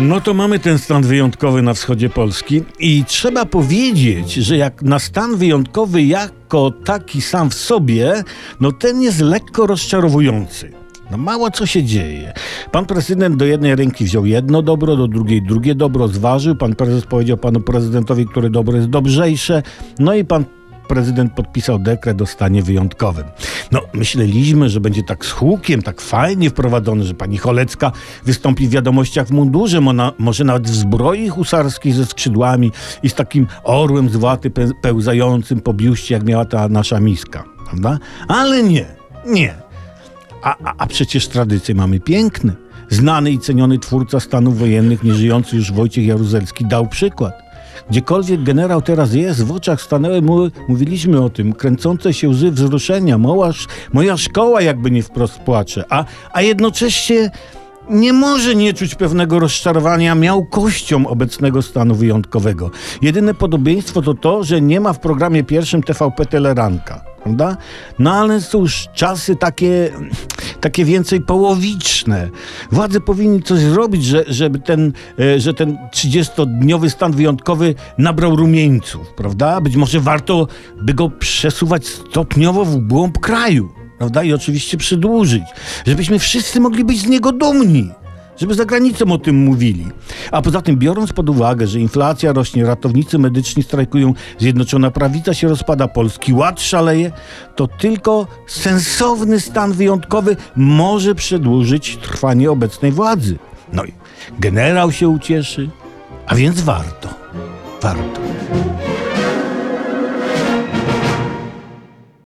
No to mamy ten stan wyjątkowy na wschodzie Polski i trzeba powiedzieć, że jak na stan wyjątkowy jako taki sam w sobie, no ten jest lekko rozczarowujący. No mało co się dzieje. Pan prezydent do jednej ręki wziął jedno dobro, do drugiej drugie dobro, zważył. Pan prezes powiedział panu prezydentowi, które dobro jest dobrzejsze. No i pan prezydent podpisał dekret o stanie wyjątkowym. No, myśleliśmy, że będzie tak z hukiem, tak fajnie wprowadzony, że pani Cholecka wystąpi w wiadomościach w mundurze, mo- może nawet w zbroi husarskiej ze skrzydłami i z takim orłem z waty pe- pełzającym po biuście, jak miała ta nasza miska, prawda? Ale nie, nie. A, a, a przecież tradycje mamy piękne. Znany i ceniony twórca stanów wojennych, nieżyjący już Wojciech Jaruzelski, dał przykład. Gdziekolwiek generał teraz jest, w oczach stanęły mu, mówiliśmy o tym, kręcące się łzy wzruszenia, moja, moja szkoła jakby nie wprost płacze, a, a jednocześnie nie może nie czuć pewnego rozczarowania miałkością obecnego stanu wyjątkowego. Jedyne podobieństwo to to, że nie ma w programie pierwszym TVP Teleranka, prawda? No ale już czasy takie, takie więcej połowiczne. Władze powinni coś zrobić, że, żeby ten, e, że ten 30-dniowy stan wyjątkowy nabrał rumieńców, prawda? Być może warto by go przesuwać stopniowo w głąb kraju prawda? I oczywiście przedłużyć, żebyśmy wszyscy mogli być z niego dumni. Żeby za granicą o tym mówili. A poza tym, biorąc pod uwagę, że inflacja rośnie, ratownicy medyczni strajkują, Zjednoczona Prawica się rozpada, Polski Ład szaleje, to tylko sensowny stan wyjątkowy może przedłużyć trwanie obecnej władzy. No i generał się ucieszy, a więc warto. Warto.